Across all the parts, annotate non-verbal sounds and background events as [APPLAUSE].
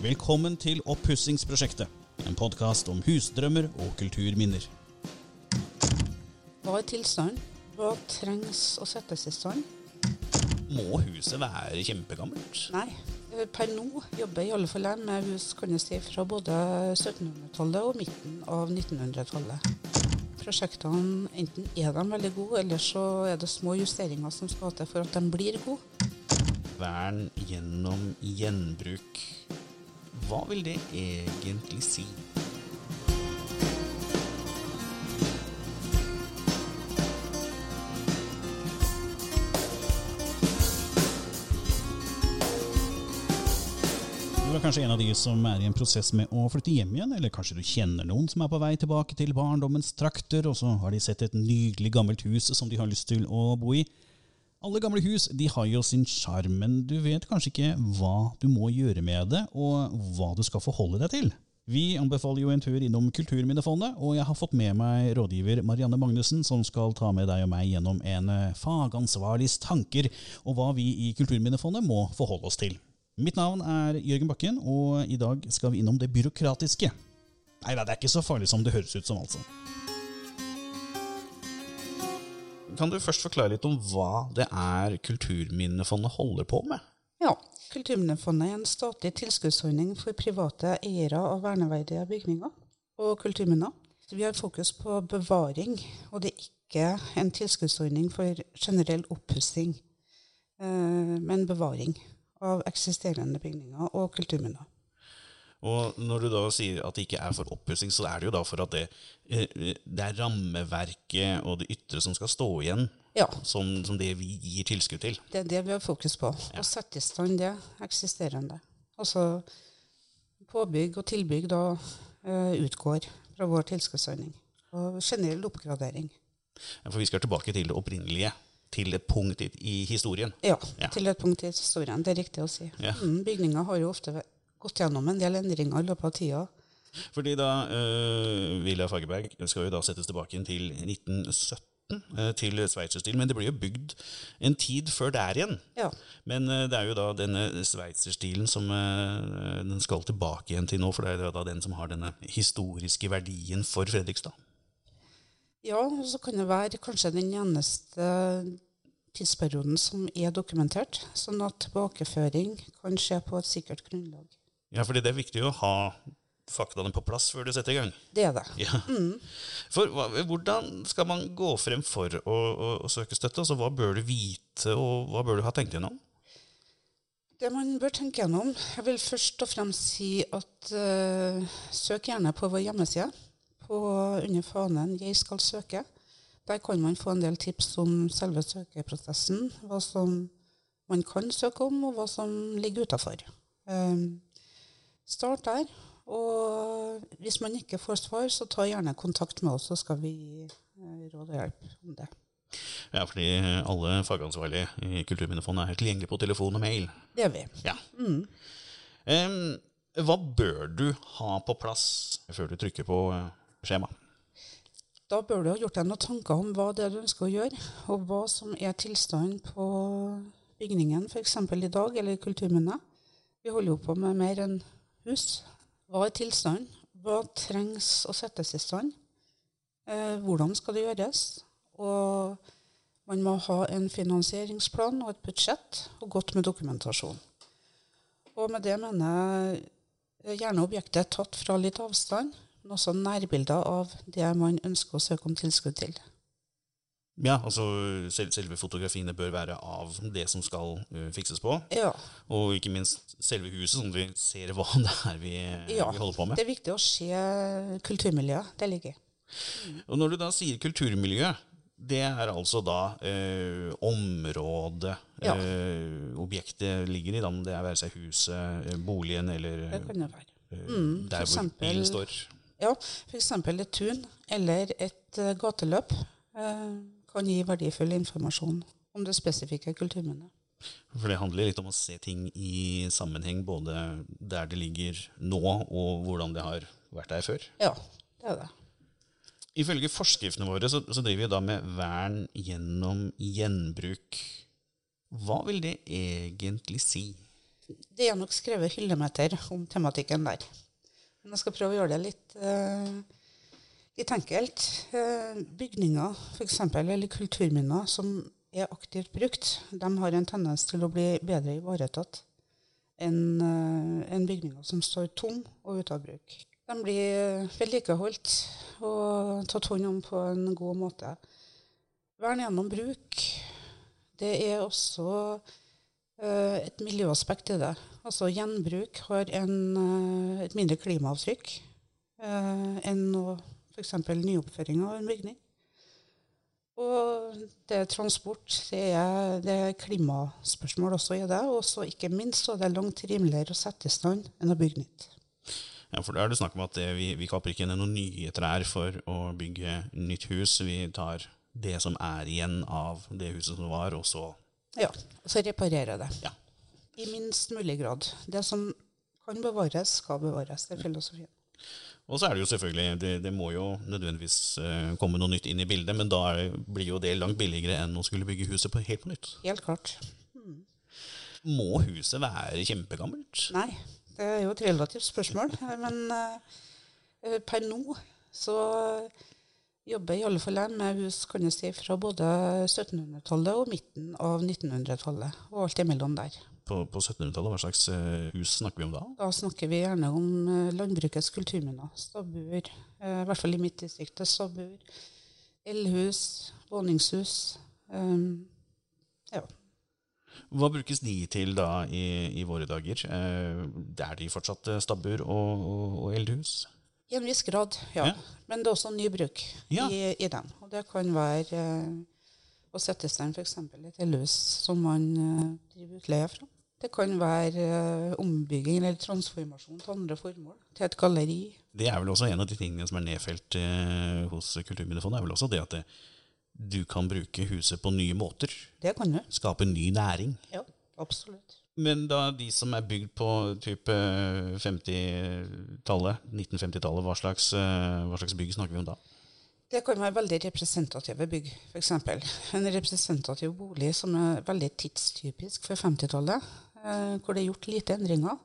Velkommen til Oppussingsprosjektet, en podkast om husdrømmer og kulturminner. Hva er tilstanden? Hva trengs å settes i stand? Må huset være kjempegammelt? Nei, eh, per nå jobber i alle fall jeg med hus kan jeg si, fra både 1700-tallet og midten av 1900-tallet. Prosjektene enten er de veldig gode, eller så er det små justeringer som skal til for at de blir gode. Vern gjennom gjenbruk. Hva vil det egentlig si? Du er kanskje en av de som er i en prosess med å flytte hjem igjen, eller kanskje du kjenner noen som er på vei tilbake til barndommens trakter, og så har de sett et nydelig gammelt hus som de har lyst til å bo i. Alle gamle hus de har jo sin sjarm, men du vet kanskje ikke hva du må gjøre med det, og hva du skal forholde deg til. Vi anbefaler jo en tur innom Kulturminnefondet, og jeg har fått med meg rådgiver Marianne Magnussen, som skal ta med deg og meg gjennom en eh, fagansvarligs tanker og hva vi i Kulturminnefondet må forholde oss til. Mitt navn er Jørgen Bakken, og i dag skal vi innom det byråkratiske. Nei da, det er ikke så farlig som det høres ut som, altså. Kan du først forklare litt om hva det er Kulturminnefondet holder på med? Ja, Kulturminnefondet er en statlig tilskuddsordning for private eiere av verneverdige bygninger og kulturminner. Vi har fokus på bevaring, og det er ikke en tilskuddsordning for generell oppussing, eh, men bevaring av eksisterende bygninger og kulturminner. Og når du da sier at det ikke er for oppussing, så er det jo da for at det, eh, det er rammeverket og det ytre som skal stå igjen, Ja. som, som det vi gir tilskudd til. Det er det vi har fokus på. Å sette i stand det eksisterende. Altså påbygg og tilbygg da eh, utgår fra vår tilskuddsordning. Og generell oppgradering. Ja, For vi skal tilbake til det opprinnelige, til et punkt i, i historien. Ja, Ja. til et punkt i historien. Det er riktig å si. Ja. Mm, bygninger har jo ofte gått gjennom en del endringer i løpet av tida. Fordi da uh, Villa Fagerberg skal jo da settes tilbake inn til 1917, eh, til sveitserstil. Men det blir jo bygd en tid før der igjen. Ja. Men eh, det er jo da denne sveitserstilen som eh, den skal tilbake igjen til nå, for det er jo da den som har denne historiske verdien for Fredrikstad. ja, og så kan det være kanskje den eneste tidsperioden som er dokumentert, sånn at tilbakeføring kan skje på et sikkert grunnlag. Ja, fordi det er viktig å ha faktaene på plass før du setter i gang. Det er det. Ja. For hva, Hvordan skal man gå frem for å, å, å søke støtte? Altså, hva bør du vite, og hva bør du ha tenkt gjennom? Det man bør tenke gjennom Jeg vil først og fremst si at uh, søk gjerne på vår hjemmeside på, under fanen 'Jeg skal søke'. Der kan man få en del tips om selve søkeprosessen, hva som man kan søke om, og hva som ligger utafor. Start der. Og hvis man ikke får svar, så ta gjerne kontakt med oss, så skal vi eh, og hjelp om det. Ja, fordi alle fagansvarlige i Kulturminnefondet er tilgjengelige på telefon og mail. Det er vi. Ja. Em, hva bør du ha på plass før du trykker på eh, skjema? Da bør du ha gjort deg noen tanker om hva det er du ønsker å gjøre, og hva som er tilstanden på bygningen, f.eks. i dag, eller kulturminnet. Vi holder jo på med mer enn hus. Er tilstanden? Hva trengs å settes i stand? Eh, hvordan skal det gjøres? Og man må ha en finansieringsplan og et budsjett, og godt med dokumentasjon. Og med det mener jeg gjerne objektet er tatt fra litt avstand, men også nærbilder av det man ønsker å søke om tilskudd til. Ja, altså sel Selve fotografiene bør være av det som skal uh, fikses på. Ja, Og ikke minst selve huset, sånn at vi ser hva [LAUGHS] det er vi, ja. vi holder på med. det er viktig å se kulturmiljøet det ligger i. Og når du da sier kulturmiljø, det er altså da uh, området Ja. uh, objektet ligger i, da, om det er være seg huset, boligen eller Det kan det være. Mm, der hvor eksempel- bilen står. Ja, f.eks. et tun eller et gateløp kan gi verdifull informasjon om det spesifikke kulturminnet. For det handler litt om å se ting i sammenheng, både der det ligger nå, og hvordan det har vært der før. Ja, det er det. Ifølge forskriftene våre så, så driver vi da med vern gjennom gjenbruk. Hva vil det egentlig si? det er nok skrevet hyllemeter om tematikken der. Men jeg skal prøve å gjøre det litt, uh, litt enkelt. bygninger bygninger f.eks., eller kulturminner som er aktivt brukt, de har en tendens til å bli bedre ivaretatt enn uh, en bygninger som står tom og ute av bruk. De blir vedlikeholdt og tatt hånd om på en god måte. Vern gjennom bruk, det er også uh, et miljøaspekt i det. Altså Gjenbruk har en, et mindre klimaavtrykk enn enn f.eks. nyoppføring av en bygning. Og det er transport, det er, det er klimaspørsmål også i det. Og ikke minst så er det langt rimeligere å sette i stand enn å bygge nytt. Ja, for da er det snakk om at det, vi, vi kapper ikke ned noen nye trær for å bygge nytt hus. Vi tar det som er igjen av det huset som var, og så Ja, og så reparerer det. Ja. I minst mulig grad. Det som kan bevares, skal bevares. Det er filosofien. Og så er det jo selvfølgelig, det, det må jo nødvendigvis uh, komme noe nytt inn i bildet, men da det, blir jo det langt billigere enn å skulle bygge huset på, helt på nytt. Helt klart. Mm. Må huset være kjempegammelt? Nei, det er jo et relativt spørsmål. Men uh, per nå så jobber i alle fall jeg med hus kan jeg si, fra både 1700-tallet og midten av 1900-tallet, og alt imellom der. På, på 1700-tallet, hva slags uh, hus snakker vi om da? Da snakker vi gjerne om uh, landbrukets kulturminner. Stabbur, i hvert fall i mitt distrikt. Stabbur, eldhus, våningshus. Um, ja. Hva brukes de til da i, i våre dager? Det er de fortsatt eh, stabbur og, og, og, eldhus? I en viss grad, ja. ja. Men det er også ny bruk ja. i, i, dem. Og det kan være eh, å sette stand f.eks. et eldhus som man eh, driver utleie fra. Det kan være eh, ombygging eller transformasjon til andre formål. Til et galleri. Det er vel også en av de tingene som er nedfelt eh, hos Kulturminnefondet. er vel også det at det, du kan bruke huset på nye måter. Det kan du. Skape ny næring. Ja, absolutt. Men da de som er bygd på type 50-tallet, 1950-tallet, hva, slags, eh, hva slags bygg snakker vi om da? Det kan være veldig representative bygg, f.eks. En representativ bolig som er veldig tidstypisk for 50-tallet, eh, hvor det er gjort lite endringer.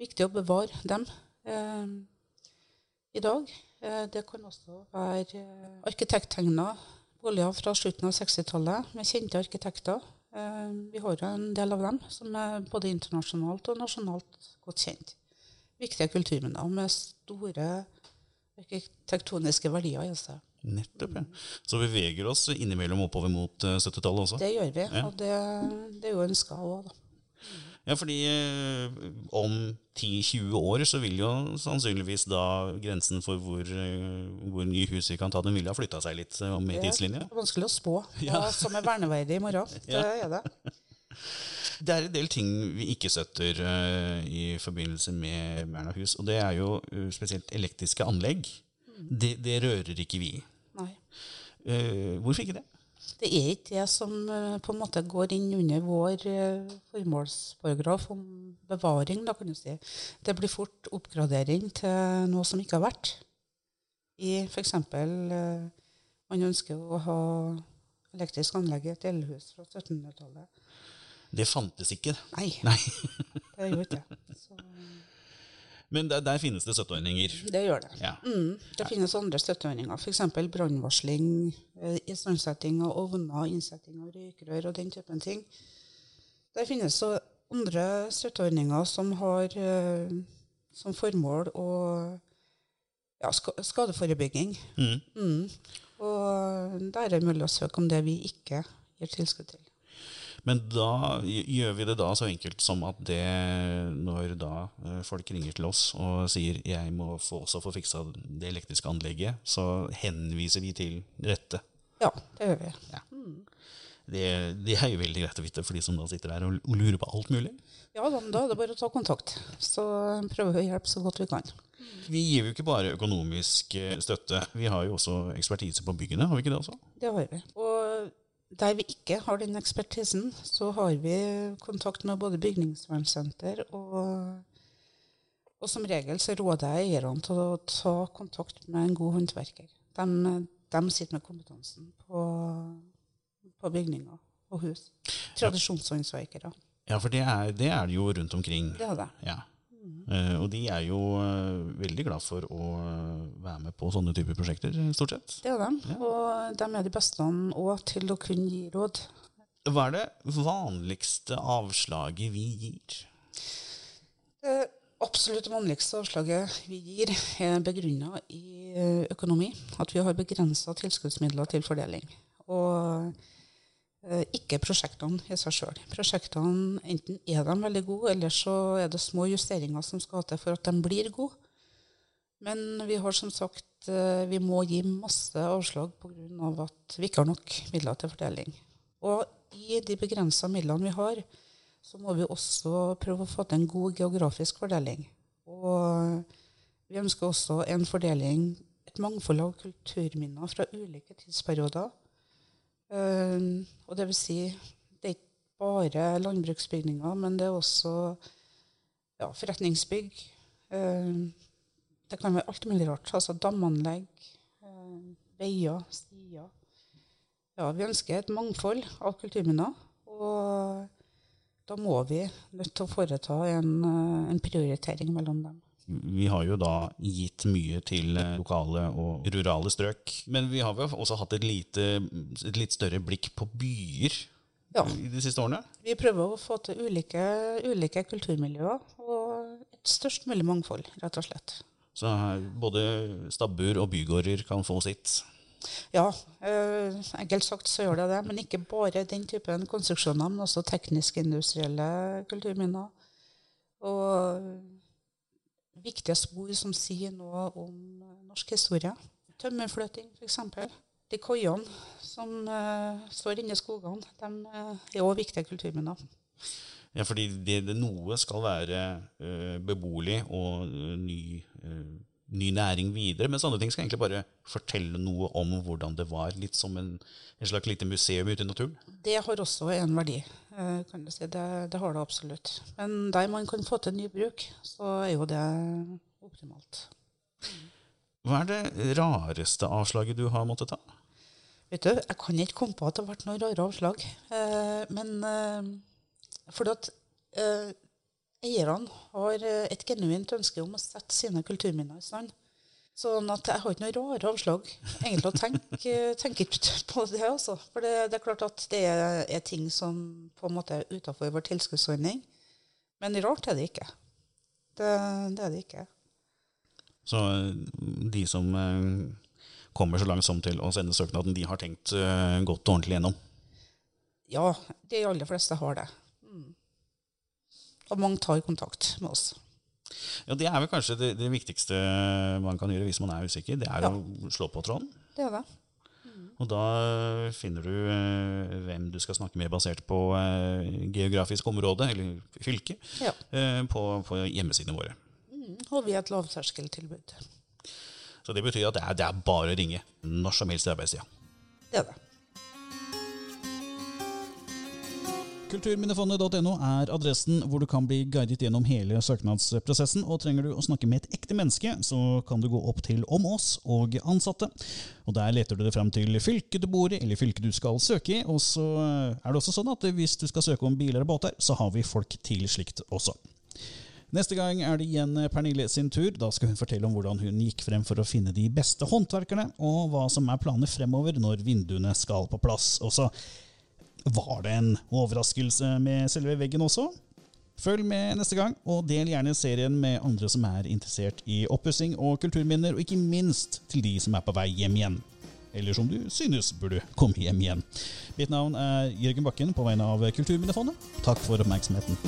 Viktig å bevare dem eh, i dag. Eh, det kan også være eh, arkitekttegna boliger fra slutten av 60-tallet med kjente arkitekter. Eh, vi har en del av dem som er både internasjonalt og nasjonalt godt kjent. Viktige kulturminner med store arkitektoniske verdier i seg. Nettopp, ja. Så vi beveger oss innimellom oppover mot 70-tallet også? Det gjør vi, og det, det er jo ønska òg, da. Ja, fordi eh, om 10-20 år så vil jo sannsynligvis da grensen for hvor, eh, hvor nye hus vi kan ta, den vil ha flytta seg litt eh, om i tidslinja? Det er vanskelig å spå [LAUGHS] hva som er verneverdig i morgen. [LAUGHS] Det er det. [LAUGHS] Det er en del ting vi ikke støtter uh, i forbindelse med vern hus. Og det er jo uh, spesielt elektriske anlegg. Mm. Det, det, rører ikke vi. Nei. Uh, hvorfor ikke det? Det er ikke det som eh, på en måte går inn under vår eh, formålsparagraf om bevaring, da kan du si. Det blir fort oppgradering til noe som ikke har vært. I f.eks. Eh, man ønsker å ha elektrisk anlegg i et elhus fra 1700-tallet. Det fantes ikke? Nei. Nei. det gjorde ikke [LAUGHS] det. Men der, der, finnes det støtteordninger? Det gjør det. Ja. Mm, det finnes andre støtteordninger, f.eks. brannvarsling, eh, istandsetting av ovner, innsetting av røykrør og den typen ting. Der finnes så andre støtteordninger som har uh, som formål å ja, skadeforebygging. Mm. Mm. Og der er det mulig å søke om det vi ikke gir tilskudd til. Men da gjør vi det da så enkelt som at det, når da eh, folk ringer til oss og sier jeg må få, også få fiksa det elektriske anlegget, så henviser vi til rette. Ja, det gjør vi. Ja. Det, det, er jo veldig greit å vite for de som da sitter der og lurer på alt mulig. Ja, da, da er det bare å ta kontakt. Så prøver vi å hjelpe så godt vi kan. Vi gir jo ikke bare økonomisk eh, støtte, vi har jo også ekspertise på byggene, har vi ikke det også? Det har vi. Og der vi ikke har den ekspertisen, så har vi kontakt med både bygningsvernsenter og og som regel så råder jeg eierne til å ta kontakt med en god håndverker. De, de sitter med kompetansen på, på, bygninger og hus. Tradisjonshåndverkere. Ja, for det er, det er det jo rundt omkring. Det er det. Ja. Eh, og de er jo eh, veldig glad for å eh, være med på sånne typer prosjekter, stort sett. Det er de. Og de er de beste òg til å kunne gi råd. Hva er det vanligste avslaget vi gir? Det absolutt vanligste avslaget vi gir, er begrunna i økonomi. At vi har begrensa tilskuddsmidler til fordeling. Og ikke prosjektene i seg sjøl. Prosjektene enten er de veldig gode, eller så er det små justeringer som skal til for at de blir gode. Men vi har som sagt eh, vi må gi masse avslag pga. at vi ikke har nok midler til fordeling. Og i de begrensa midlene vi har, så må vi også prøve å få til en god geografisk fordeling. Og vi ønsker også en fordeling, et mangfold av kulturminner fra ulike tidsperioder. Og det vil si, det er ikke bare landbruksbygninger, men det er også ja, forretningsbygg. Det kan være alt mulig rart. Altså damanlegg, veier, stier. Ja, vi ønsker et mangfold av kulturminner. Og da må vi nødt til å foreta en, uh, en prioritering mellom dem. Vi har jo da gitt mye til eh, lokale og rurale strøk. Men vi har vel også hatt et, lite, et litt større blikk på byer Ja. i de siste årene? Vi prøver å få til ulike, ulike kulturmiljøer og et størst mulig mangfold, rett og slett. Så her både stabbur og bygårder kan få sitt. Ja, eh, enkelt sagt så gjør det det, men ikke bare den typen konstruksjoner, men også teknisk-industrielle kulturminner. Og viktige spor som sier noe om eh, norsk historie. Tømmerfløting, f.eks. De koiene som uh, står inne i skogene, de eh, er òg viktige kulturminner. Ja, fordi det, det noe skal være uh, beboelig og uh, ny, eh, ny næring videre, Men sånne ting skal egentlig bare fortelle noe om hvordan det var. Litt som en, en slags lite museum ute i naturen. Det har også en verdi. eh, kan du si. Det, det har det absolutt. Men der man kan få til ny bruk, så er jo det optimalt. Hva er det rareste avslaget du har måttet ta? Vet du, Jeg kan ikke komme på at det har vært noen rare avslag. Eh, men eh, fordi at eh, eierne har eh, et genuint ønske om å sette sine kulturminner i stand. Sånn at jeg har ikke noen rare avslag egentlig å tenke, tenke på det. Også. For det, det er klart at det er, er ting som på en måte er utafor vår tilskuddsordning. Men rart er det ikke. Det, det er det ikke. Så eh, de som eh, kommer så langt som til å sende søknaden, de har tenkt eh, godt og ordentlig gjennom. Ja, de aller fleste har det. Og mange tar kontakt med oss. Ja, Det er vel kanskje det, det viktigste man kan gjøre hvis man er usikker. Det er Ja. å slå på tråden. Det er det. Og da finner du eh, hvem du skal snakke med basert på eh, geografisk område, eller fylke, Ja. eh, på, på hjemmesidene våre. Mm. Og vi har et lavterskeltilbud. Så det betyr at det er, det er bare å ringe når som helst i arbeidstida. Det er det. Kulturminnefondet.no er adressen hvor du kan bli guidet gjennom hele søknadsprosessen. Og trenger du å snakke med et ekte menneske, så kan du gå opp til Om oss og ansatte. Og Der leter du deg fram til fylket du bor i, eller fylket du skal søke i. Og så er det også sånn at hvis du skal søke om biler og båter, så har vi folk til slikt også. Neste gang er det igjen Pernille sin tur. Da skal hun fortelle om hvordan hun gikk frem for å finne de beste håndverkerne, og hva som er planene fremover når vinduene skal på plass. Og så var det en overraskelse med selve veggen også? Følg med neste gang, og del gjerne serien med andre som er interessert i oppussing og kulturminner, og ikke minst til de som er på vei hjem igjen. Eller som du synes burde komme hjem igjen. Mitt navn er Jørgen Bakken på vegne av Kulturminnefondet. Takk for oppmerksomheten.